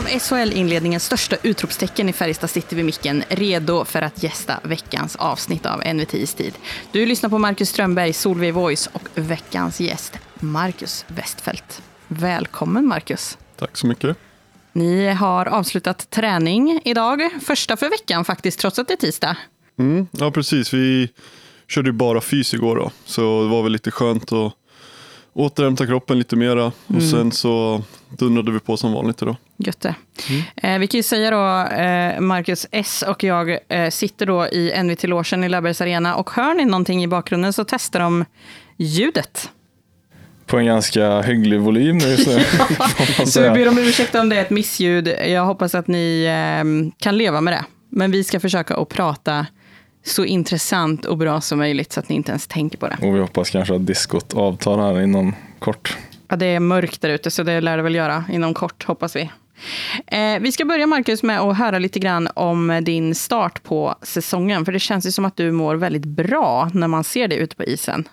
av SHL-inledningens största utropstecken i Färjestad City vid micken, redo för att gästa veckans avsnitt av NVT istid. Du lyssnar på Marcus Strömberg, Solveig Voice och veckans gäst, Marcus Westfält. Välkommen Marcus. Tack så mycket. Ni har avslutat träning idag, första för veckan faktiskt, trots att det är tisdag. Mm, ja, precis. Vi körde ju bara fys igår då, så det var väl lite skönt att återhämta kroppen lite mera och sen så dundrade vi på som vanligt idag. Gött det. Eh, vi kan ju säga då, eh, Marcus S och jag eh, sitter då i NVT-logen i Löfbergs Arena och hör ni någonting i bakgrunden så testar de ljudet. På en ganska hygglig volym just nu. Så vi ber om ursäkt om det är ett missljud. Jag hoppas att ni eh, kan leva med det. Men vi ska försöka att prata så intressant och bra som möjligt så att ni inte ens tänker på det. Och vi hoppas kanske att diskot avtar här inom kort. Ja, det är mörkt där ute, så det lär det väl göra inom kort, hoppas vi. Eh, vi ska börja, Marcus, med att höra lite grann om din start på säsongen. För det känns ju som att du mår väldigt bra när man ser dig ute på isen.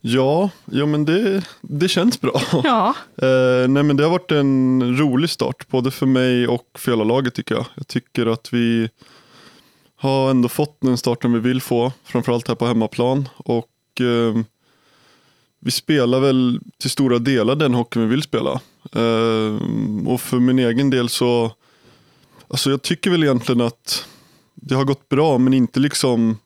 Ja, ja men det, det känns bra. Ja, Eh, nej men det har varit en rolig start, både för mig och för hela laget tycker jag. Jag tycker att vi har ändå fått den starten vi vill få, framförallt här på hemmaplan. Och eh, vi spelar väl till stora delar den hockey vi vill spela. Eh, och för min egen del så, alltså jag tycker väl egentligen att det har gått bra, men inte liksom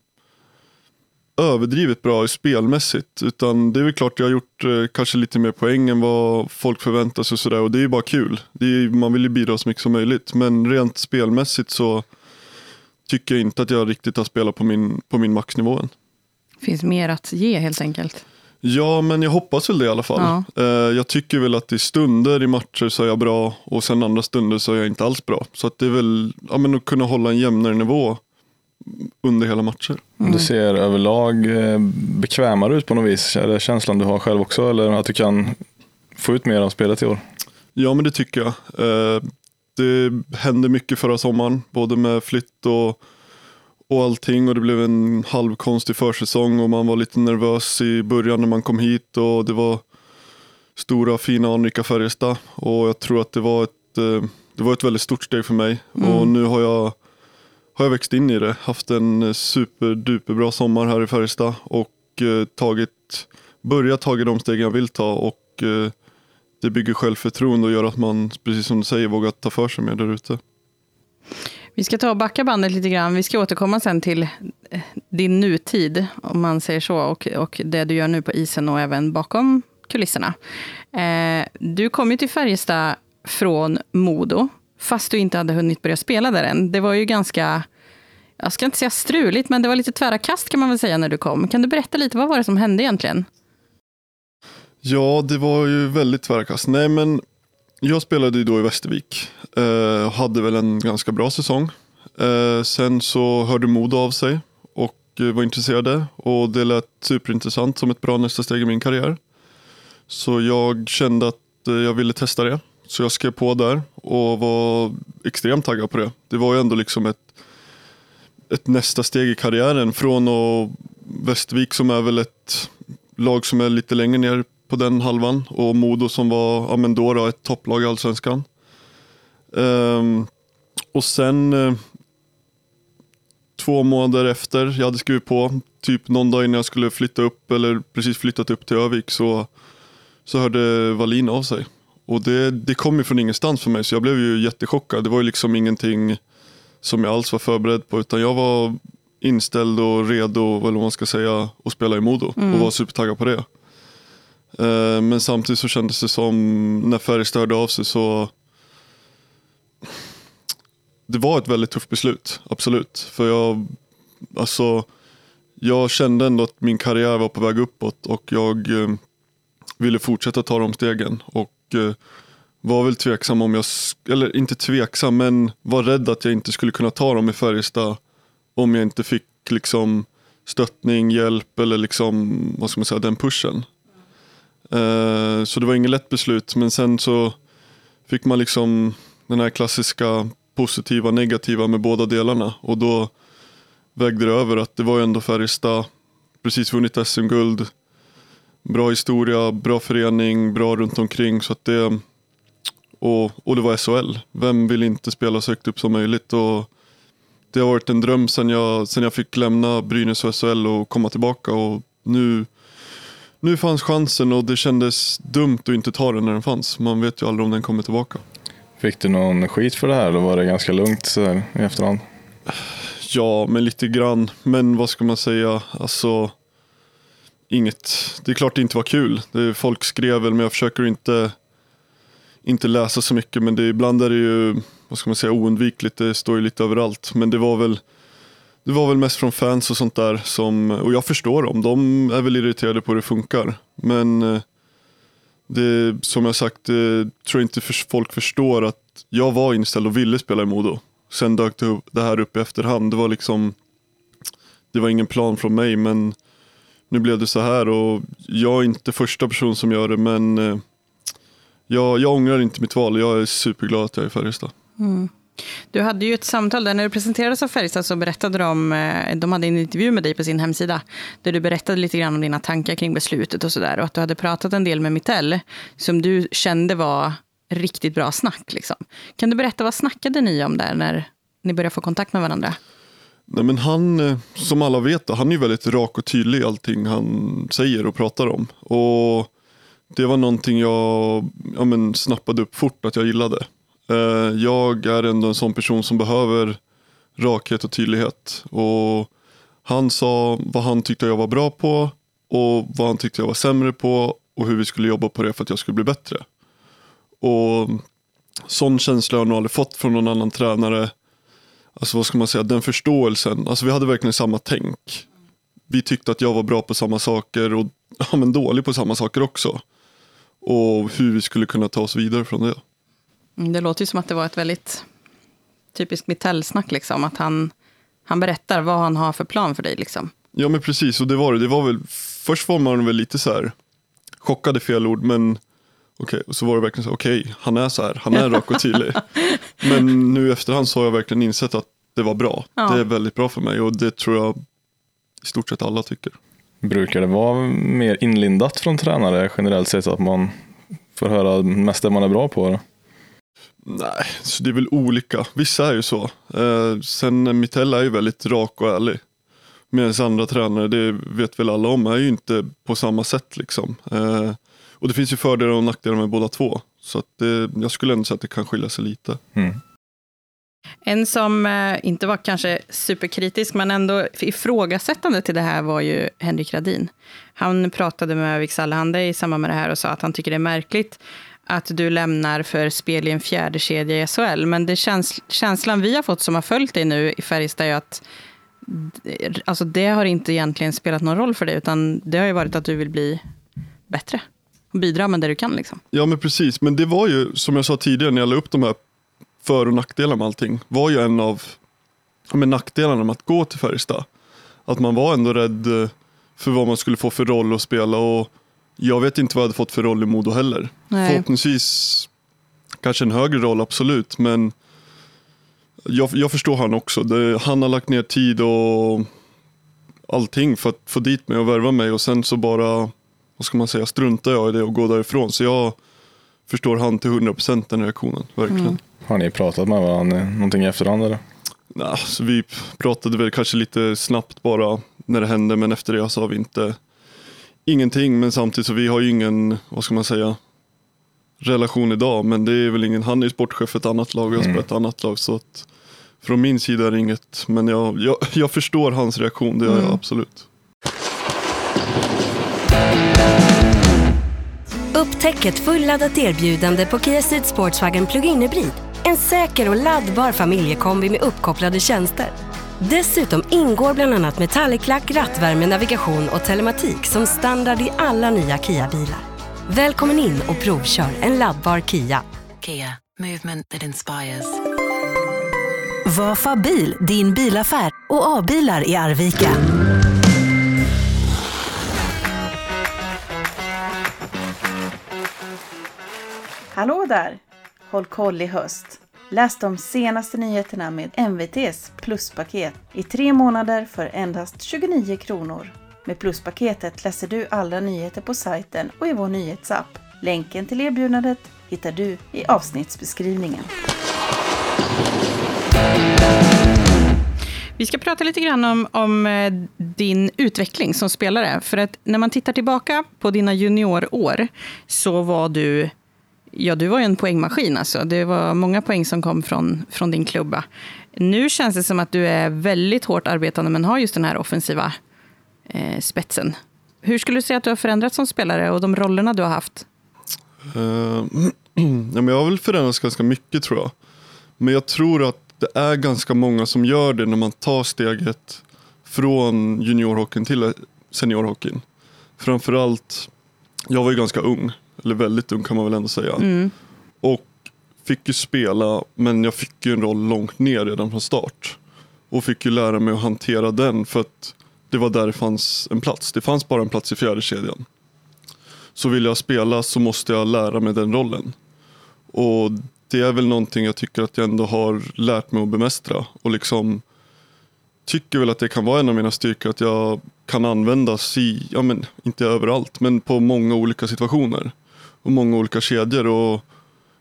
överdrivet bra spelmässigt. Utan det är väl klart jag har gjort eh, kanske lite mer poäng än vad folk förväntar sig och sådär. Och det är ju bara kul. Det är, man vill ju bidra så mycket som möjligt. Men rent spelmässigt så tycker jag inte att jag riktigt har spelat på min, på min maxnivå än. finns mer att ge helt enkelt. Ja, men jag hoppas väl det i alla fall. Ja. Eh, jag tycker väl att i stunder i matcher så är jag bra och sen andra stunder så är jag inte alls bra. Så att det är väl ja, men att kunna hålla en jämnare nivå under hela matcher. Du ser överlag eh, bekvämare ut på något vis. Är det känslan du har själv också? Eller att du kan få ut mer av spelet i år? Ja, men det tycker jag. Eh, det hände mycket förra sommaren, både med flytt och, och allting. Och det blev en halvkonstig försäsong och man var lite nervös i början när man kom hit. Och det var stora, fina, anrika Färjestad. Och jag tror att det var ett, eh, det var ett väldigt stort steg för mig. Och nu har jag, har jag växt in i det. Haft en eh, superduperbra sommar här i Färjestad. Och eh, tagit, börjat tagit de steg jag vill ta. Och det bygger självförtroende och gör att man, precis som du säger, vågar ta för sig mer där ute. Vi ska ta och backa bandet lite grann. Vi ska återkomma sen till eh, din nutid, om man säger så, och, och det du gör nu på isen och även bakom kulisserna. Eh, du kom ju till Färjestad från Modo, fast du inte hade hunnit börja spela där än. Det var ju ganska, jag ska inte säga struligt, men det var lite tvära kast kan man väl säga när du kom. Kan du berätta lite, vad var det som hände egentligen? Ja, det var ju väldigt tvära kast. Nej, men jag spelade ju då i Västervik eh, och hade väl en ganska bra säsong. Eh, sen så hörde Modo av sig och eh, var intresserade och det lät superintressant som ett bra nästa steg i min karriär. Så jag kände att eh, jag ville testa det. Så jag skrev på där och var extremt taggad på det. Det var ju ändå liksom ett, ett nästa steg i karriären från och Västervik som är väl ett lag som är lite längre ner på den halvan och Modo som var ja, men då, då, ett topplag i Allsvenskan. Ehm, och sen eh, två månader efter jag hade skrivit på, typ någon dag innan jag skulle flytta upp eller precis flyttat upp till Övik så, så hörde Wallin av sig. Och det, det kom ju från ingenstans för mig så jag blev ju jättechockad. Det var ju liksom ingenting som jag alls var förberedd på utan jag var inställd och redo, eller vad man ska säga, att spela i Modo och var supertaggad på det. Eh, men samtidigt så kändes det som när Färjestad hörde av sig så det var ett väldigt tufft beslut, absolut. För jag, alltså, jag kände ändå att min karriär var på väg uppåt och jag eh, ville fortsätta ta de stegen. Och eh, var väl tveksam om jag, eller inte tveksam, men var rädd att jag inte skulle kunna ta dem i Färjestad om jag inte fick liksom stöttning, hjälp eller liksom, vad ska man säga, den pushen. Eh, så det var inget lätt beslut, men sen så fick man liksom den här klassiska positiva, negativa med båda delarna och då vägde det över att det var ju ändå Färjestad, precis vunnit SM-guld, bra historia, bra förening, bra runt omkring så att det Och, och det var SHL. Vem vill inte spela så högt upp som möjligt? Och det har varit en dröm sen jag, sen jag fick lämna Brynäs och SHL och komma tillbaka. Och nu, nu fanns chansen och det kändes dumt att inte ta den när den fanns. Man vet ju aldrig om den kommer tillbaka. Fick du någon skit för det här eller var det ganska lugnt så här, i efterhand? Ja, men lite grann. Men vad ska man säga? Alltså, inget. Det är klart det inte var kul. Det, folk skrev väl, men jag försöker inte, inte läsa så mycket. Men det, ibland är det ju, vad ska man säga, oundvikligt. Det står ju lite överallt. Men det var väl det var väl mest från fans och sånt där. Som, och jag förstår dem. De är väl irriterade på hur det funkar. Men eh, det, som jag sagt, det, tror jag inte folk förstår att jag var inställd och ville spela i Modo. Sen dök det här upp i efterhand. Det var liksom, det var ingen plan från mig men nu blev det så här och jag är inte första person som gör det men eh, jag, jag ångrar inte mitt val. Jag är superglad att jag är i Färjestad. Mm. Du hade ju ett samtal där när du presenterades av Färjestad så berättade de, eh, de hade en intervju med dig på sin hemsida, där du berättade lite grann om dina tankar kring beslutet och sådär. Och att du hade pratat en del med Mittell, som du kände var riktigt bra snack. Liksom. Kan du berätta, vad snackade ni om där när ni började få kontakt med varandra? Nej, men han, eh, som alla vet, han är väldigt rak och tydlig i allting han säger och pratar om. Och Det var någonting jag ja, men, snappade upp fort att jag gillade. Eh, jag är ändå en sån person som behöver rakhet och tydlighet. Och Han sa vad han tyckte jag var bra på och vad han tyckte jag var sämre på och hur vi skulle jobba på det för att jag skulle bli bättre. Och Sån känsla har jag nog aldrig fått från någon annan tränare. Alltså vad ska man säga, den förståelsen. Alltså vi hade verkligen samma tänk. Vi tyckte att jag var bra på samma saker och ja, men dålig på samma saker också. Och hur vi skulle kunna ta oss vidare från det. Mm, det låter ju som att det var ett väldigt typiskt Mitell-snack, liksom. Att han, han berättar vad han har för plan för dig. Liksom. Ja, men precis. Och det var det. det var väl, först var man väl lite så här, chockade fel ord, men okej. Och så var det verkligen så okej, okay, han är så här, han är rak och tydlig. men nu i efterhand så har jag verkligen insett att det var bra. Ja. Det är väldigt bra för mig och det tror jag i stort sett alla tycker. Brukar det vara mer inlindat från tränare generellt sett att man får höra mest det man är bra på? Nej, så det är väl olika. Vissa är ju så. Eh, sen Mitell är ju väldigt rak och ärlig. Medan andra tränare, det vet väl alla om, är ju inte på samma sätt. liksom. Eh, och det finns ju fördelar och nackdelar med båda två. Så att det, jag skulle ändå säga att det kan skilja sig lite. Mm. En som eh, inte var kanske superkritisk, men ändå ifrågasättande till det här var ju Henrik Radin. Han pratade med Övik Allehanda i samband med det här och sa att han tycker det är märkligt att du lämnar för spel i en fjärde kedja i SHL. Men det käns känslan vi har fått som har följt dig nu i Färjestad är att alltså det har inte egentligen spelat någon roll för dig, utan det har ju varit att du vill bli bättre och bidra med det du kan. Liksom. Ja, men precis. Men det var ju, som jag sa tidigare, när jag la upp de här för och nackdelarna med allting, var ju en av med nackdelarna med att gå till Färjestad. Att man var ändå rädd eh, för vad man skulle få för roll att spela och jag vet inte vad jag hade fått för roll i Modo heller. Nej. Förhoppningsvis kanske en högre roll, absolut. Men jag, jag förstår han också. Det, han har lagt ner tid och allting för att få dit mig och värva mig och sen så bara, vad ska man säga, struntar jag i det och går därifrån. Så jag förstår han till 100% den reaktionen, verkligen. Mm. Har ni pratat med varandra någonting i efterhand eller? Nah, så vi pratade väl kanske lite snabbt bara när det hände men efter det så har vi inte ingenting men samtidigt så vi har ju ingen, vad ska man säga, relation idag. Men det är väl ingen, han är ju sportchef för ett annat lag och jag spelar ett mm. annat lag. Så att från min sida är det inget, men jag, jag, jag förstår hans reaktion, det gör mm. jag absolut. Upptäck ett fulladdat erbjudande på Kia Ceed Sportswagen Plug-in Hybrid. En säker och laddbar familjekombi med uppkopplade tjänster. Dessutom ingår bland annat metalliklack, rattvärme, navigation och telematik som standard i alla nya Kia-bilar. Välkommen in och provkör en laddbar Kia. Kia, movement that inspires. Var Fabil din bilaffär och A-bilar i Arvika. Hallå där! Håll koll i höst. Läs de senaste nyheterna med MVTs pluspaket i tre månader för endast 29 kronor. Med pluspaketet läser du alla nyheter på sajten och i vår nyhetsapp. Länken till erbjudandet hittar du i avsnittsbeskrivningen. Vi ska prata lite grann om, om eh, din utveckling som spelare. För att när man tittar tillbaka på dina juniorår så var du, ja du var ju en poängmaskin alltså. Det var många poäng som kom från, från din klubba. Nu känns det som att du är väldigt hårt arbetande men har just den här offensiva eh, spetsen. Hur skulle du säga att du har förändrats som spelare och de rollerna du har haft? Uh, ja, men jag har väl förändrats ganska mycket tror jag. Men jag tror att det är ganska många som gör det när man tar steget från juniorhockeyn till seniorhockeyn. Framförallt, jag var ju ganska ung, eller väldigt ung kan man väl ändå säga. Mm. Och fick ju spela, men jag fick ju en roll långt ner redan från start. Och fick ju lära mig att hantera den för att det var där det fanns en plats. Det fanns bara en plats i fjärde kedjan. Så vill jag spela så måste jag lära mig den rollen. Och det är väl någonting jag tycker att jag ändå har lärt mig att bemästra. Och liksom tycker väl att det kan vara en av mina styrkor att jag kan användas i, ja men inte överallt, men på många olika situationer. Och många olika kedjor. Och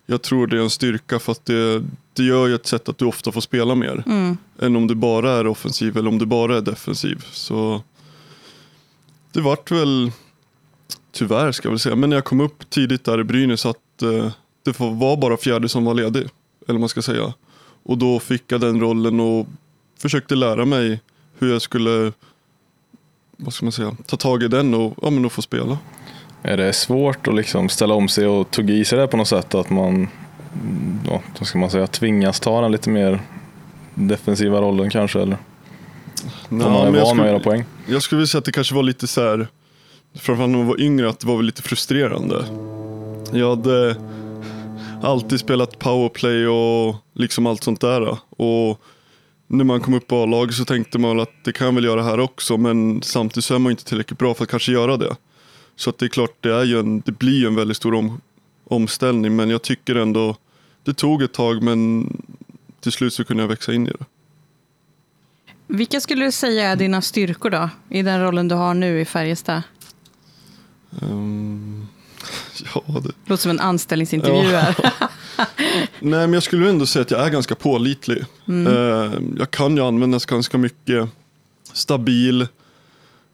jag tror det är en styrka för att det, det gör ju ett sätt att du ofta får spela mer. Mm. Än om du bara är offensiv eller om du bara är defensiv. Så det vart väl, tyvärr ska jag väl säga, men när jag kom upp tidigt där i Brynäs att eh, det var bara fjärde som var ledig. Eller vad man ska säga. Och då fick jag den rollen och försökte lära mig hur jag skulle vad ska man säga, ta tag i den och, ja, men och få spela. Är det svårt att liksom ställa om sig och tugga i sig det på något sätt? Att man ja, ska man säga, tvingas ta den lite mer defensiva rollen kanske? Eller? Om man är van med att poäng. Jag skulle vilja säga att det kanske var lite så här, framförallt när man var yngre, att det var väl lite frustrerande. Jag hade alltid spelat powerplay och liksom allt sånt där. Och när man kom upp på A-laget så tänkte man att det kan väl göra här också men samtidigt så är man inte tillräckligt bra för att kanske göra det. Så att det är klart, det, är ju en, det blir ju en väldigt stor om, omställning men jag tycker ändå, det tog ett tag men till slut så kunde jag växa in i det. Vilka skulle du säga är dina styrkor då, i den rollen du har nu i Färjestad? Um, ja, det... Låter som en anställningsintervju här. Nej, men jag skulle ändå säga att jag är ganska pålitlig. Mm. Uh, jag kan ju användas ganska mycket. Stabil.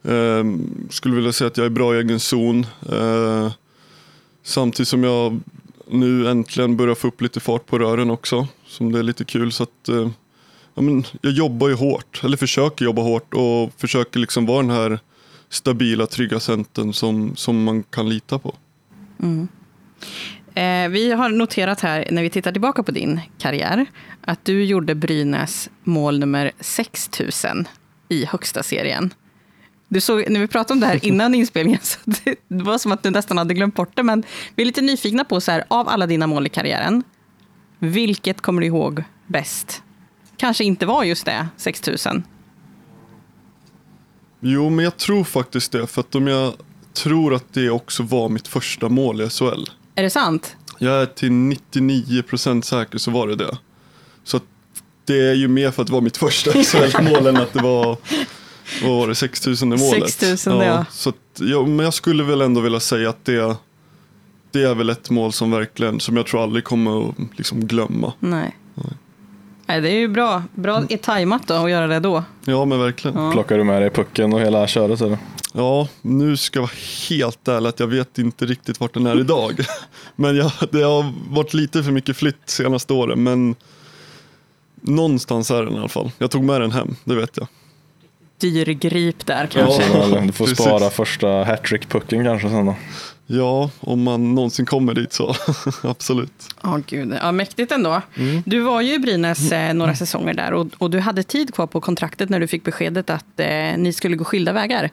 Ehm, skulle vilja säga att jag är bra i egen zon. Ehm, samtidigt som jag nu äntligen börjar få upp lite fart på rören också. Som det är lite kul. Så att, ehm, ja, men jag jobbar ju hårt, eller försöker jobba hårt och försöker liksom vara den här stabila, trygga centern som, som man kan lita på. Mm. Eh, vi har noterat här, när vi tittar tillbaka på din karriär, att du gjorde Brynäs mål nummer 6000 i högsta serien. Du såg, när vi pratade om det här innan inspelningen, så det, det var som att du nästan hade glömt bort det, men vi är lite nyfikna på, så här, av alla dina mål i karriären, vilket kommer du ihåg bäst? Kanske inte var just det, 6000? Jo, men jag tror faktiskt det, för att om jag tror att det också var mitt första mål i SHL. Är det sant? Jag är till 99% säker så var det det. Så det är ju mer för att det var mitt första SHL-mål än att det var, vad var det, 6000 målet. 6000 ja. ja. Så att, ja, men jag skulle väl ändå vilja säga att det, det är väl ett mål som verkligen, som jag tror aldrig kommer att liksom glömma. Nej. Nej. Nej, det är ju bra. Bra mm. tajmat då att göra det då. Ja, men verkligen. Ja. Plockar du med dig pucken och hela köret eller? Ja, nu ska jag vara helt ärlig att jag vet inte riktigt vart den är idag. men jag, det har varit lite för mycket flytt senaste åren. Men någonstans är den i alla fall. Jag tog med den hem, det vet jag. Dyrgrip där kanske. Ja, du får spara första hattrick-pucken kanske sen då. Ja, om man någonsin kommer dit så absolut. Oh, gud. Ja, mäktigt ändå. Mm. Du var ju i Brynäs eh, några säsonger där och, och, du hade tid kvar på kontraktet när du fick beskedet att eh, ni skulle gå skilda vägar.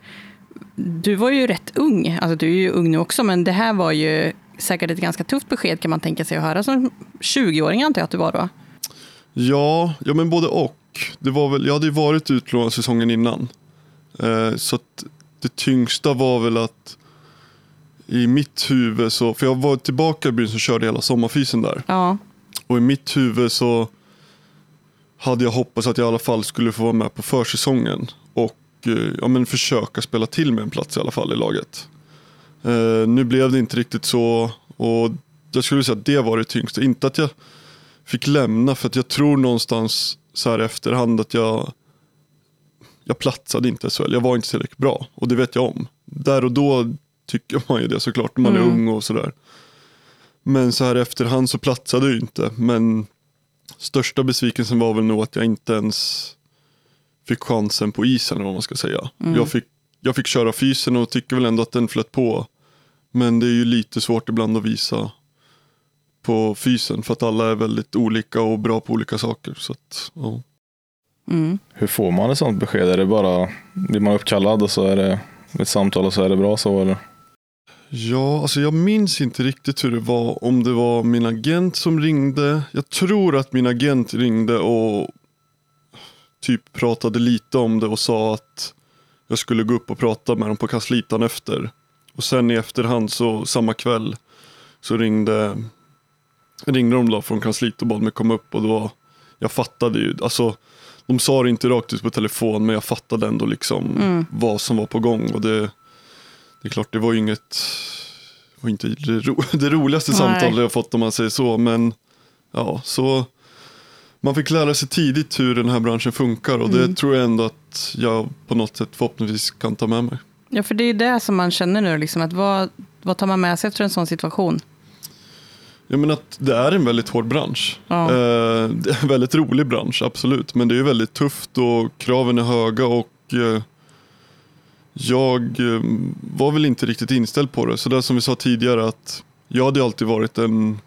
Du var ju rätt ung, alltså du är ju ung nu också, men det här var ju säkert ett ganska tufft besked kan man tänka sig att höra som 20-åring antar jag att du var då? Ja, ja men både och. Det var väl, jag hade ju varit utlånad säsongen innan. Eh, så det tyngsta var väl att i mitt huvud så, för jag var tillbaka i Brynäs och körde hela sommarfysen där. Ja. Och i mitt huvud så hade jag hoppats att jag i alla fall skulle få vara med på försäsongen. Och eh, ja, men försöka spela till med en plats i alla fall i laget. Uh, nu blev det inte riktigt så och jag skulle säga att det var det tyngsta. Inte att jag fick lämna för att jag tror någonstans så här i efterhand att jag jag platsade inte SHL. Jag var inte tillräckligt bra och det vet jag om. Där och då tycker man ju det såklart när man är ung och sådär. Men så här i efterhand så platsade jag ju inte. Men största besvikelsen var väl nog att jag inte ens fick chansen på isen eller vad man ska säga. Jag, fick, jag fick köra fysen och tycker väl ändå att den flöt på. Men det är ju lite svårt ibland att visa på fysen för att alla är väldigt olika och bra på olika saker. Så att, ja. Mm. Hur får man ett sånt besked? Är det bara, blir man uppkallad och så är det ett samtal och så är det bra så eller? Ja, alltså jag minns inte riktigt hur det var. Om det var min agent som ringde. Jag tror att min agent ringde och typ pratade lite om det och sa att jag skulle gå upp och prata med dem på kanslitan efter. Och sen i efterhand så samma kväll så ringde, ringde de då från kansliet och bad mig komma upp och då jag fattade ju, alltså de sa det inte rakt ut på telefon men jag fattade ändå liksom vad som var på gång och det, det är klart det var ju inget, det var inte det, ro, det roligaste Nej. samtalet jag fått om man säger så men ja så man fick lära sig tidigt hur den här branschen funkar och det tror jag ändå att jag på något sätt förhoppningsvis kan ta med mig. Ja, för det är det som man känner nu. Liksom, att vad, vad tar man med sig efter en sån situation? Jag menar att det är en väldigt hård bransch. Ja. Eh, det är en väldigt rolig bransch, absolut. Men det är väldigt tufft och kraven är höga och eh, jag eh, var väl inte riktigt inställd på det. Så det som vi sa tidigare att jag hade alltid varit en,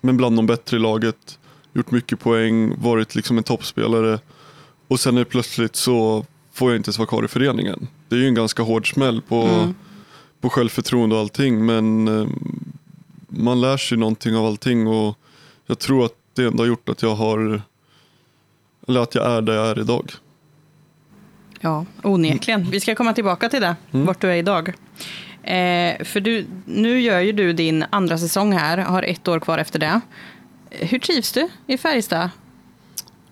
men bland de bättre i laget, gjort mycket poäng, varit liksom en toppspelare och sen är plötsligt så får jag inte ens vara kvar i föreningen. Det är ju en ganska hård smäll på, på självförtroende och allting men eh, man lär sig någonting av allting och jag tror att det ändå har gjort att jag har, eller att jag är där jag är idag. Ja, onekligen. Vi ska komma tillbaka till det, vart du är idag. Eh, för du, nu gör ju du din andra säsong här, har ett år kvar efter det. Hur trivs du i Färjestad?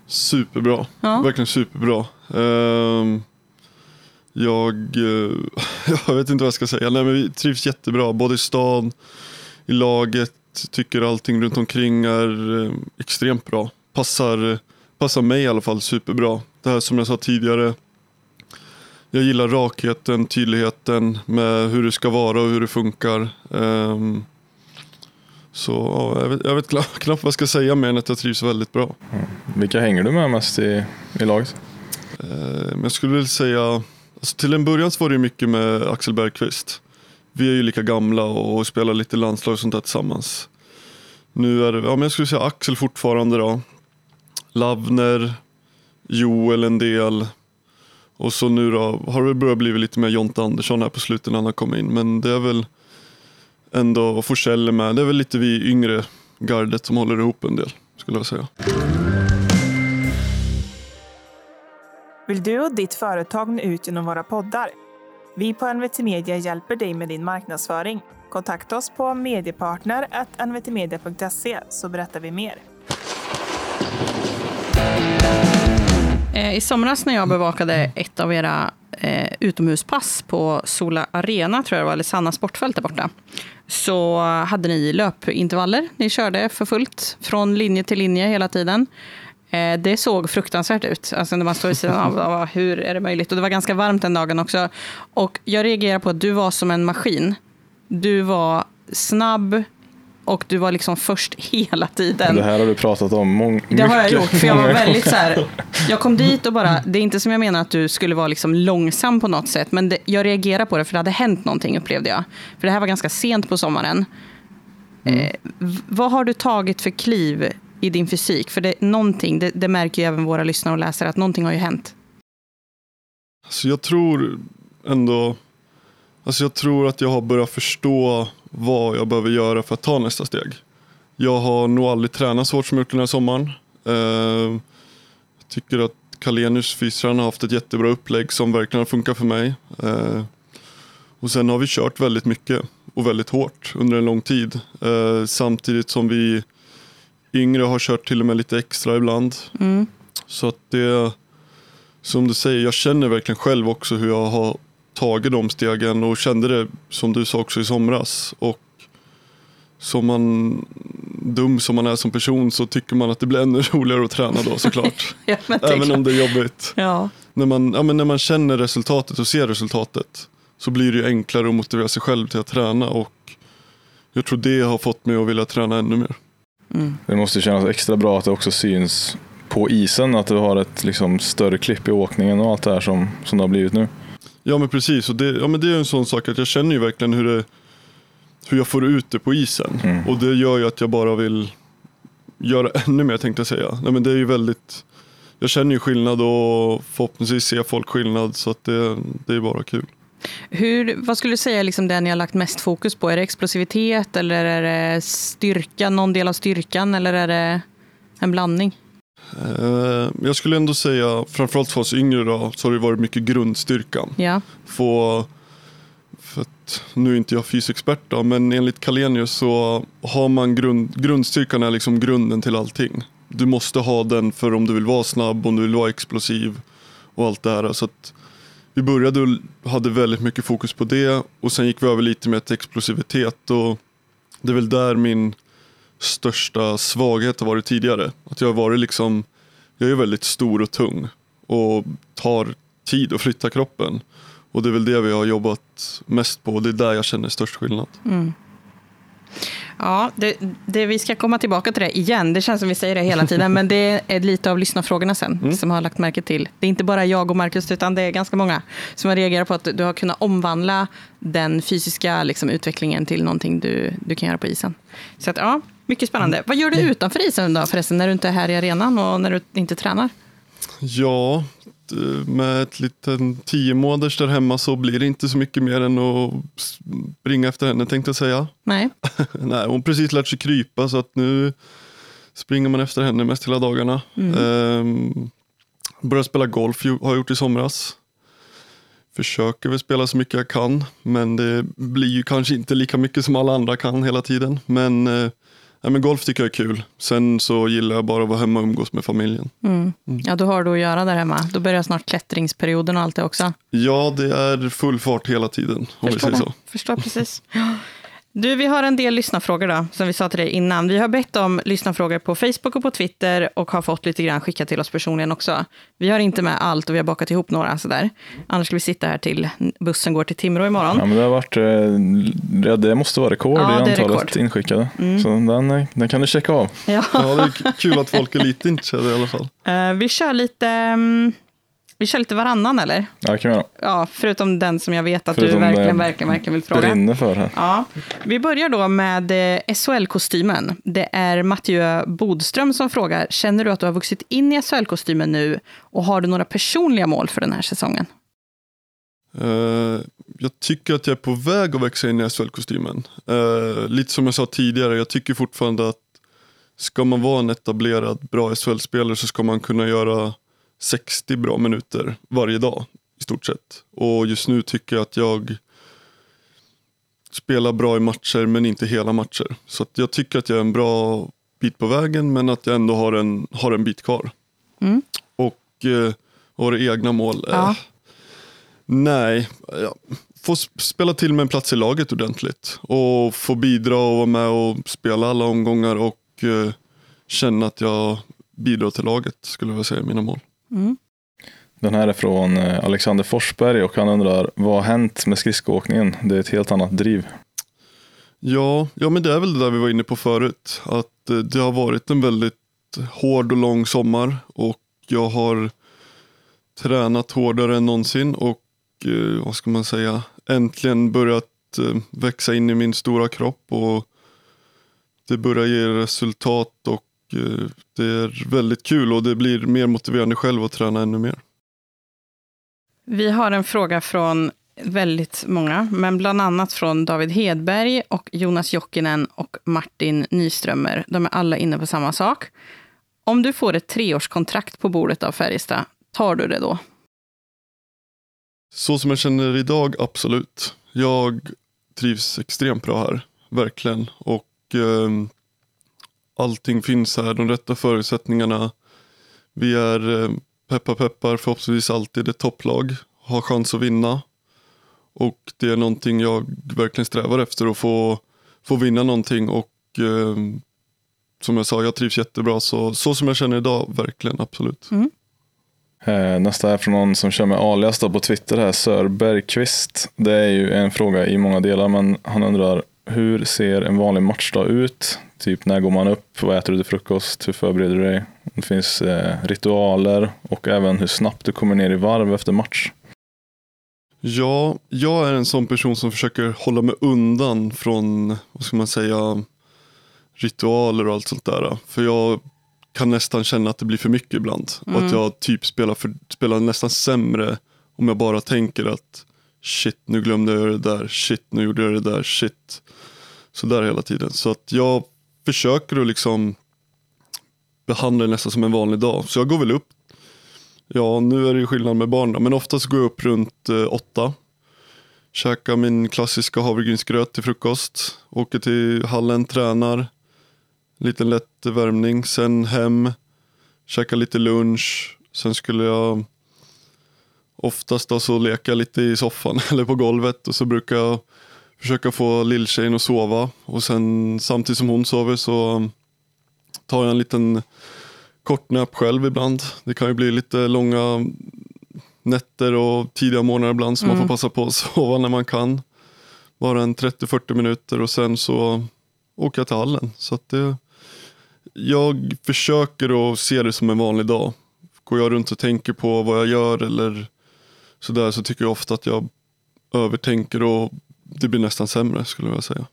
Superbra, Ja. verkligen superbra. Ehm, jag, eh, jag vet inte vad jag ska säga, Nej, men vi trivs jättebra både i stan, i laget, tycker allting runt omkring är eh, extremt bra. Passar, passar mig i alla fall superbra. Det här som jag sa tidigare, jag gillar rakheten, tydligheten med hur det ska vara och hur det funkar. Ehm, så ja, jag, vet, jag vet knappt knappt vad jag ska säga mer än att jag trivs väldigt bra. Vilka hänger du med mest i, i laget? Men jag skulle väl säga, alltså till en början så var det mycket med Axel Bergqvist. Vi är ju lika gamla och spelar lite landslag och sånt där tillsammans. Nu är det, ja men jag skulle säga Axel fortfarande då. Lavner, Joel en del. Och så nu då har det börjat bli lite mer Jonte Andersson här på slutet när han har kommit in. Men det är väl ändå, och Forsell är med, det är väl lite vi yngre gardet som håller ihop en del skulle jag säga. Vill du och ditt företag nå ut genom våra poddar? Vi på NVT Media hjälper dig med din marknadsföring. Kontakta oss på mediepartner.nvtmedia.se så berättar vi mer. Eh, I somras när jag bevakade ett av era eh, utomhuspass på Sola Arena, tror jag det var, eller Sanna Sportfält där borta, så hade ni löpintervaller. Ni körde för fullt, från linje till linje hela tiden. Eh, det såg fruktansvärt ut, alltså när man står i sidan av, hur är det möjligt? Och det var ganska varmt den dagen också. Och jag reagerar på att du var som en maskin. Du var snabb och du var liksom först hela tiden. Det här har du pratat om mång- Det har jag mycket, gjort, för jag var väldigt så här, jag kom dit och bara, det är inte som jag menar att du skulle vara liksom långsam på något sätt, men det, jag reagerade på det för det hade hänt någonting upplevde jag. För det här var ganska sent på sommaren. Eh, v- vad har du tagit för kliv i din fysik? För det, någonting, det, det märker ju även våra lyssnare och läsare, att någonting har ju hänt. Alltså jag tror ändå, alltså jag tror att jag har börjat förstå vad jag behöver göra för att ta nästa steg. Jag har nog aldrig tränat så hårt som jag gjort den här sommaren. Eh, jag tycker att Kalenius fystränare har haft ett jättebra upplägg som verkligen har funkat för mig. Eh, och sen har vi kört väldigt mycket och väldigt hårt under en lång tid. Eh, samtidigt som vi yngre har kört till och med lite extra ibland. Mm. Så att det, som du säger, jag känner verkligen själv också hur jag har tagit de stegen och kände det som du sa också i somras. Och som man, dum som man är som person så tycker man att det blir ännu roligare att träna då såklart. Ja, Även klart. om det är jobbigt. Ja. När man, ja, men när man känner resultatet och ser resultatet så blir det ju enklare att motivera sig själv till att träna och jag tror det har fått mig att vilja träna ännu mer. Mm. Det måste kännas extra bra att det också syns på isen, att du har ett liksom, större klipp i åkningen och allt det här som, som det har blivit nu. Ja men precis, och det, ja, men det är en sån sak att jag känner ju verkligen hur, det, hur jag får ut det på isen. Mm. Och det gör ju att jag bara vill göra ännu mer tänkte jag säga. Nej, men det är ju väldigt, jag känner ju skillnad och förhoppningsvis ser folk skillnad så att det, det är bara kul. Hur, vad skulle du säga liksom det ni har lagt mest fokus på? Är det explosivitet eller är det styrka, någon del av styrkan eller är det en blandning? Eh, jag skulle ändå säga, framförallt för oss yngre då, så har det varit mycket grundstyrkan. Ja. Få, för att, nu är inte jag fysexpert då, men enligt Kalenius så har man grund, grundstyrkan är liksom grunden till allting. Du måste ha den för om du vill vara snabb, om du vill vara explosiv och allt det här. Så att vi började och hade väldigt mycket fokus på det och sen gick vi över lite mer till explosivitet och det är väl där min största svaghet har varit tidigare. Att jag har varit liksom, jag är väldigt stor och tung och tar tid att flytta kroppen. Och det är väl det vi har jobbat mest på och det är där jag känner störst skillnad. Mm. Ja, det, det, vi ska komma tillbaka till det igen. Det känns som vi säger det hela tiden, men det är lite av lyssnarfrågorna sen som har lagt märke till. Det är inte bara jag och Marcus, utan det är ganska många som har reagerat på att du har kunnat omvandla den fysiska liksom, utvecklingen till någonting du, du kan göra på isen. Så att, ja, mycket spännande. Vad gör du utanför isen då förresten, när du inte är här i arenan och när du inte tränar? Ja, med ett liten tio månaders där hemma så blir det inte så mycket mer än att springa efter henne tänkte jag säga. Nej, Nej, hon precis lärt sig krypa så att nu springer man efter henne mest hela dagarna. Ehm, började spela golf har gjort i somras. Försöker väl spela så mycket jag kan men det blir ju kanske inte lika mycket som alla andra kan hela tiden. Men, nej, men golf tycker jag är kul. Sen så gillar jag bara att vara hemma och umgås med familjen. ja, då har du att göra där hemma. Då börjar snart klättringsperioden och allt det också. Ja, det är full fart hela tiden om vi säger det. så. Förstår precis. Du, vi har en del lyssnarfrågor då, som vi sa till dig innan. Vi har bett om lyssnarfrågor på Facebook och på Twitter och har fått lite grann skickat till oss personligen också. Vi har inte med allt och vi har bakat ihop några sådär. Annars skulle vi sitta här till bussen går till Timrå imorgon. Ja, men det har varit, eh, ja, det måste vara rekord Ja, i det är antalet rekord. Mm. inskickade. Så den, eh, den kan du checka av. Ja. Ja, det är kul att folk är lite intresserade i alla fall. Eh, vi kör lite... mm, vi kör lite varannan, eller? Ja, det kan vi göra. Ja, förutom den som jag vet att Förutom du verkligen, det verkligen, verkligen vill fråga. Brinner för här. Ja, vi börjar då med eh, SHL-kostymen. Det är Mattieu Bodström som frågar, känner du att du har vuxit in i SHL-kostymen nu och har du några personliga mål för den här säsongen? Eh, jag tycker att jag är på väg att växa in i SHL-kostymen. Eh, lite som jag sa tidigare, jag tycker fortfarande att ska man vara en etablerad bra SHL-spelare så ska man kunna göra 60 bra minuter varje dag i stort sett. Och just nu tycker jag att jag spelar bra i matcher men inte hela matcher. Så jag tycker att jag är en bra bit på vägen men att jag ändå har en, har en bit kvar. Mm. Och eh, har egna mål. Eh, Ja. Nej, ja. få s- spela till med en plats i laget ordentligt. Och få bidra och vara med och spela alla omgångar och eh, känna att jag bidrar till laget skulle jag säga mina mål. Den här är från eh, Alexander Forsberg och han undrar vad har hänt med skridskoåkningen? Det är ett helt annat driv. Ja, ja, men det är väl det där vi var inne på förut. Att eh, det har varit en väldigt hård och lång sommar och jag har tränat hårdare än någonsin och eh, vad ska man säga, äntligen börjat växa in i min stora kropp och det börjar ge resultat och det är väldigt kul och det blir mer motiverande själv att träna ännu mer. Vi har en fråga från väldigt många, men bland annat från David Hedberg och Jonas Jokinen och Martin Nyströmer. De är alla inne på samma sak. Om du får ett treårskontrakt på bordet av Färjestad, tar du det då? Så som jag känner idag, absolut. Jag trivs extremt bra här, verkligen. Och ehm, allting finns här, de rätta förutsättningarna. Vi är, eh, peppar peppar, förhoppningsvis alltid ett topplag, har chans att vinna. Och det är någonting jag verkligen strävar efter, att få få vinna någonting och eh, som jag sa, jag trivs jättebra. Så, så som jag känner idag, verkligen, absolut. Eh, Nästa är från någon som kör med alias då på Twitter här, Sör Bergqvist. Det är ju en fråga i många delar, men han undrar hur ser en vanlig matchdag ut? Typ när går man upp? Vad äter du till frukost? Hur förbereder du dig? Det finns eh, ritualer och även hur snabbt du kommer ner i varv efter match. Ja, jag är en sån person som försöker hålla mig undan från, vad ska man säga, ritualer och allt sånt där. För jag kan nästan känna att det blir för mycket ibland. Och att jag typ spelar, för, spelar nästan sämre om jag bara tänker att shit, nu glömde jag det där, shit, nu gjorde jag det där, shit. Så där hela tiden. Så att jag försöker att liksom behandla det nästan som en vanlig dag. Så jag går väl upp Ja, nu är det ju skillnad med barn då, men oftast går jag upp runt eh, åtta. Käkar min klassiska havregrynsgröt till frukost. Åker till hallen, tränar. Lite lätt värmning, sen hem. Käkar lite lunch. Sen skulle jag oftast då så leka lite i soffan eller på golvet och så brukar jag försöka få lilltjejen att sova. Och sen samtidigt som hon sover så tar jag en liten kort nap själv ibland. Det kan ju bli lite långa nätter och tidiga morgnar ibland så man får passa på att sova när man kan. Bara en 30-40 minuter och sen så åker jag till hallen. Så det, jag försöker att se det som en vanlig dag. Går jag runt och tänker på vad jag gör eller sådär så tycker jag ofta att jag övertänker och det blir nästan sämre skulle jag säga.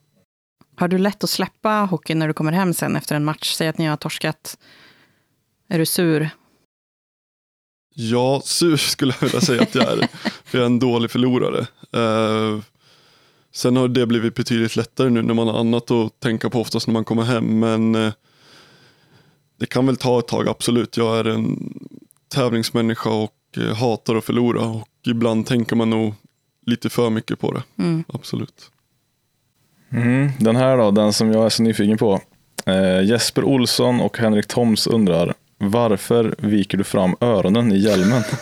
Har du lätt att släppa hockeyn när du kommer hem sen efter en match? Säg att ni har torskat. Är du sur? Ja, sur skulle jag vilja säga att jag är. för jag är en dålig förlorare. Eh, sen har det blivit betydligt lättare nu när man har annat att tänka på oftast när man kommer hem. Men eh, det kan väl ta ett tag, absolut. Jag är en tävlingsmänniska och eh, hatar att förlora. Och ibland tänker man nog lite för mycket på det. Mm. Absolut. Mm, den här då, den som jag är så nyfiken på. Eh, Jesper Olsson och Henrik Toms undrar varför viker du fram öronen i hjälmen?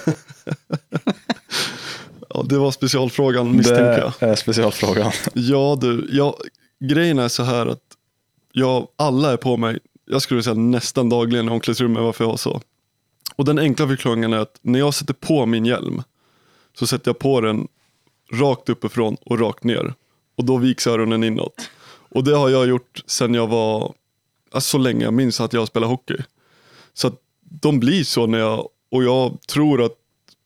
Ja, det var specialfrågan misstänker jag. Det är specialfrågan. Ja du, ja, grejen är så här att jag, alla är på mig, jag skulle säga nästan dagligen i omklädningsrummet varför jag har så. Och den enkla förklaringen är att när jag sätter på min hjälm så sätter jag på den rakt uppifrån och rakt ner. Och då viks öronen inåt. Och det har jag gjort sedan jag var, alltså så länge jag minns att jag spelar hockey. Så att de blir så när jag, och jag tror att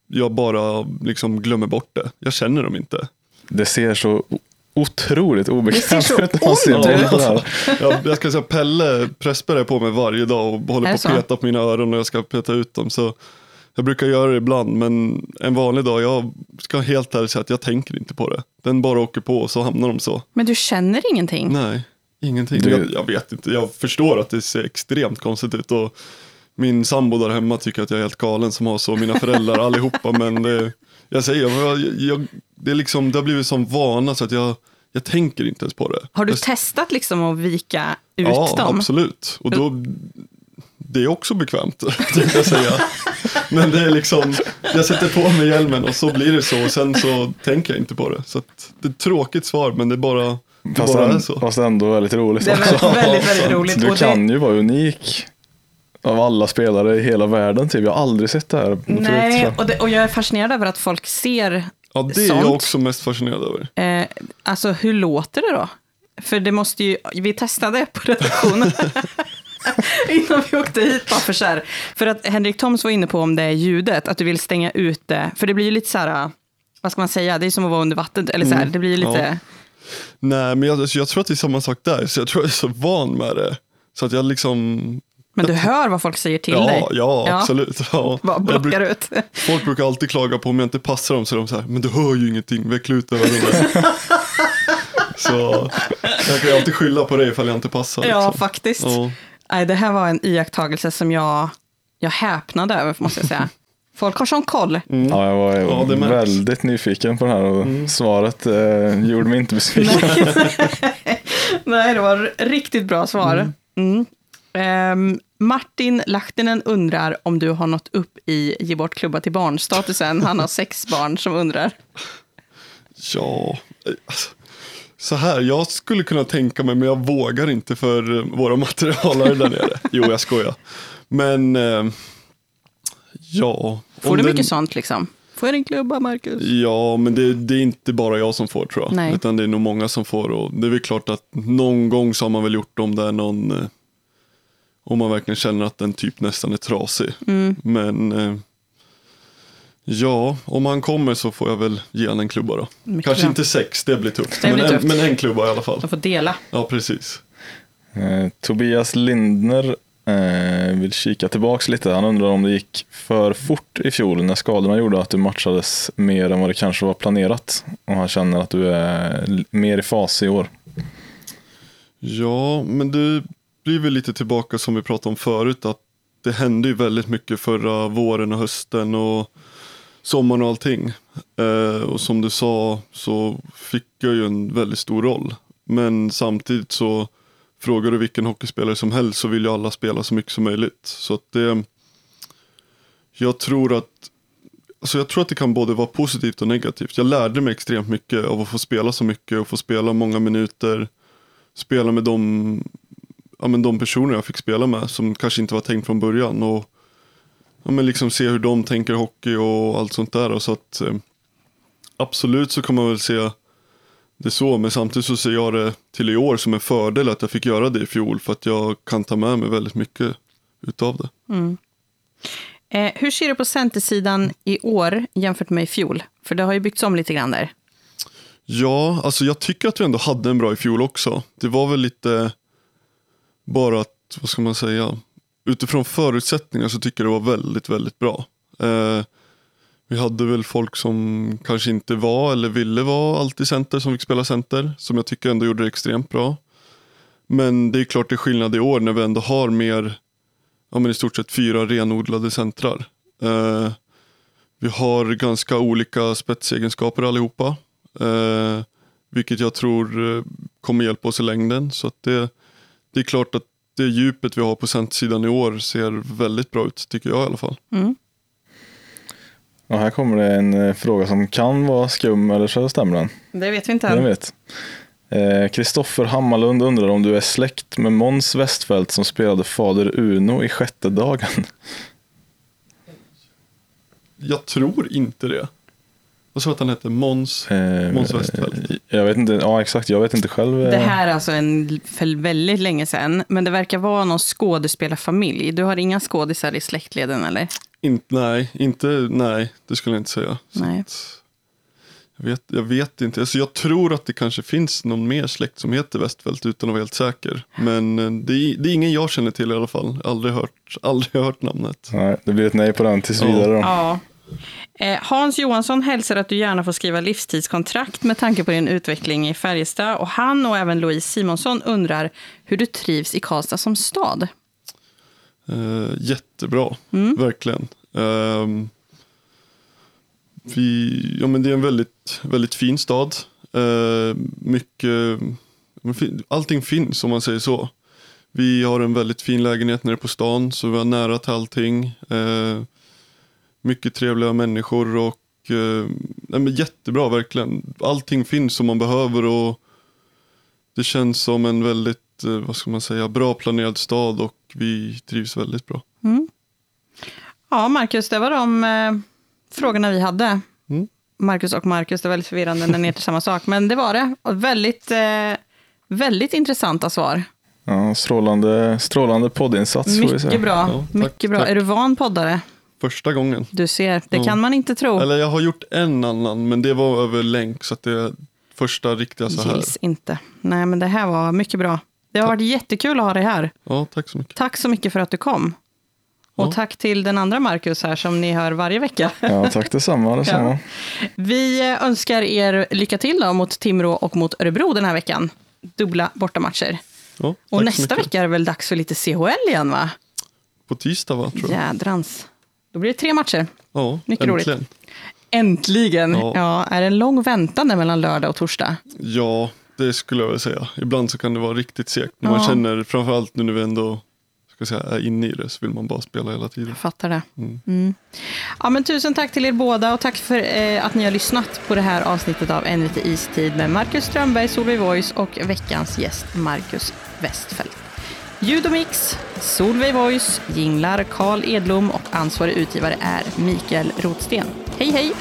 jag bara liksom glömmer bort det. Jag känner dem inte. Det ser så otroligt obekvämt så ut man ser ont på ut. det här. Jag, jag ska säga Pelle Pressberg är på mig varje dag och håller på det att så? peta på mina öron och jag ska peta ut dem. Så jag brukar göra det ibland men en vanlig dag, jag ska helt ärligt säga att jag tänker inte på det. Den bara åker på och så hamnar de så. Men du känner ingenting? Nej, ingenting. Du- Jag, jag vet inte, jag förstår att det ser extremt konstigt ut. Och min sambo där hemma tycker att jag är helt galen som har så, mina föräldrar allihopa. Men det, jag säger, jag, jag, det, är liksom, det har blivit som vana så att jag, jag tänker inte ens på det. Har du jag, testat liksom att vika ut Ja, dem? absolut. Och då, det är också bekvämt, tänkte jag säga. Men det är liksom, jag sätter på mig hjälmen och så blir det så. Och sen så tänker jag inte på det. Så att, det är ett tråkigt svar, men det är bara, det Fast, bara är ändå, så. fast ändå väldigt roligt Det är också. väldigt, väldigt, väldigt roligt. Du kan ju vara unik av alla spelare i hela världen. Typ. Jag har aldrig sett det här nej, och, det, och jag är fascinerad över att folk ser, Ja, det är jag också mest fascinerad över. eh, alltså hur låter det då? För det måste ju, vi testade på redaktionen. Innan vi åkte hit, bara för så här. För att Henrik Toms var inne på om det är ljudet, att du vill stänga ut det. För det blir ju lite så här, vad ska man säga, det är som att vara under vattnet. Eller så här, det blir lite, ja. Nej, men jag, jag tror att det är samma sak där. Så jag tror jag är så van med det. Så att jag liksom, men du hör vad folk säger till ja, dig. ja, Ja. absolut. Ja. Bara Jag bruk- blockar ut. Folk brukar alltid klaga på om jag inte passar dem så de här, men du hör ju ingenting, veckla ut öronen. så jag kan ju alltid skylla på det ifall jag inte passar. Ja, liksom. faktiskt. Ja. Nej, det här var en iakttagelse som jag, jag häpnade över, måste jag säga. Folk har sån koll. Mm. Ja, jag var Ja, väldigt nyfiken på det här och svaret eh, gjorde mig inte besviken. Nej, det var riktigt bra svar. Mm. Ehm, Martin Lahtinen undrar om du har nått upp i ge bort klubba till barn-statusen. Han har sex barn som undrar. Ja, eh, alltså, Så här, jag skulle kunna tänka mig, men jag vågar inte för eh, våra materialare där nere. Jo, jag skojar. Men, eh, ja. Får du den- mycket sånt liksom? Får jag en klubba, Marcus? Ja, men det, det är inte bara jag som får tror jag. Nej. Utan det är nog många som får. Och det är väl klart att någon gång så har man väl gjort om det är någon, eh, om man verkligen känner att den typ nästan är trasig. Mm. Men eh, ja, om han kommer så får jag väl ge han en klubba då. Mycket Kanske bra. inte sex, det blir tufft. Det blir men, tufft. En, men en klubba i alla fall. De får dela. Ja, precis. Eh, Tobias Lindner eh, vill kika tillbaks lite. Han undrar om det gick för fort i fjol när skadorna gjorde att du matchades mer än vad det kanske var planerat. Och han känner att du är mer i fas i år. Ja, men det blir väl lite tillbaka som vi pratade om förut. Att det hände ju väldigt mycket förra våren och hösten och sommaren och allting. Eh, och som du sa så fick jag ju en väldigt stor roll. Men samtidigt så frågar du vilken hockeyspelare som helst så vill ju alla spela så mycket som möjligt. Så att det, jag tror att Alltså jag tror att det kan både vara positivt och negativt. Jag lärde mig extremt mycket av att få spela så mycket och få spela många minuter spela med de, ja, men de personer jag fick spela med som kanske inte var tänkt från början. Och ja, men liksom se hur de tänker hockey och allt sånt där. Och så att, eh, absolut så kan man väl se det så, men samtidigt så ser jag det till i år som en fördel att jag fick göra det i fjol för att jag kan ta med mig väldigt mycket utav det. Eh, hur ser du på centersidan i år jämfört med i fjol? För det har ju byggts om lite grann där. Ja, alltså jag tycker att vi ändå hade en bra i fjol också. Det var väl lite bara att, vad ska man säga, utifrån förutsättningar så tycker jag det var väldigt, väldigt bra. Eh, vi hade väl folk som kanske inte var eller ville vara alltid center som fick spela center, som jag tycker ändå gjorde det extremt bra. Men det är klart det är skillnad i år när vi ändå har mer, ja men i stort sett fyra renodlade centrar. Eh, vi har ganska olika spetsegenskaper allihopa. Eh, vilket jag tror eh, kommer hjälpa oss i längden. Så att det, det är klart att det djupet vi har på centersidan i år ser väldigt bra ut, tycker jag i alla fall. Och här kommer det en eh, fråga som kan vara skum eller så stämmer den. Det vet vi inte än. vet. Eh, Kristoffer Hammarlund undrar om du är släkt med Måns Westfeldt som spelade fader Uno i sjätte dagen. Jag tror inte det. Vad sa att han hette? Måns? Eh, Måns Westfeldt. Jag vet inte, ja exakt, jag vet inte själv. eh, Det här är alltså en, för väldigt länge sedan, men det verkar vara någon skådespelarfamilj. Du har inga skådisar i släktleden eller? Inte, nej, inte, nej, det skulle jag inte säga. Nej. att, jag, vet, jag vet inte. Alltså jag tror att det kanske finns någon mer släkt som heter Westfeldt utan att vara helt säker. Men eh, det är, det är ingen jag känner till i alla fall. Aldrig hört, aldrig hört namnet. Nej, det blir ett nej på den tills Ja. vidare då. Ja. Eh, Hans Johansson hälsar att du gärna får skriva livstidskontrakt med tanke på din utveckling i Färjestad. Och han och även Louise Simonsson undrar hur du trivs i Karlstad som stad. Eh, jättebra, verkligen. Ehm, vi, ja, men det är en väldigt, väldigt fin stad. Uh, mycket, allting finns om man säger så. Vi har en väldigt fin lägenhet nere på stan så vi har nära till allting. Eh, mycket trevliga människor och nej, men jättebra verkligen. Allting finns som man behöver och det känns som en väldigt, eh, vad ska man säga, bra planerad stad och vi trivs väldigt bra. Ja, Marcus, det var de eh, frågorna vi hade. Mm. Marcus och Marcus, det är väldigt förvirrande när ni heter samma sak. Men det var det. Och väldigt, eh, väldigt intressanta svar. Ja, strålande, strålande poddinsats får vi säga. Mycket bra. Ja, tack, Mycket bra. tack. Är du van poddare? Första gången. Du ser, det Ja. kan man inte tro. Eller jag har gjort en annan men det var över länk så att det är första riktiga så här. Gills inte. Nej, men det här var mycket bra. Det har varit jättekul att ha dig här. Ja, tack så mycket. Tack så mycket för att du kom. Och Ja. tack till den andra Marcus här som ni hör varje vecka. Ja, tack detsamma. detsamma. Vi önskar er lycka till då mot Timrå och mot Örebro den här veckan. Dubbla bortamatcher. Ja, Och tack nästa vecka är det väl dags för lite CHL igen va? På tisdag va, tror jag. Jädrans. Då blir det tre matcher. Ja, Mycket roligt. äntligen. Äntligen! Ja. Ja. är det en lång väntan mellan lördag och torsdag? Ja, det skulle jag väl säga. Ibland så kan det vara riktigt segt. Ja. man känner, framförallt nu när vi ändå ska säga, är inne i det så vill man bara spela hela tiden. Jag fattar det. Mm. Mm. Ja, men tusen tack till er båda och tack för eh, att ni har lyssnat på det här avsnittet av NVT Istid med Marcus Strömberg, Solveig Voice och veckans gäst Marcus Westfeldt. Ljud och mix, Solveig Voice, jinglar Karl Edlom och ansvarig utgivare är Mikael Rotsten. Hej hej!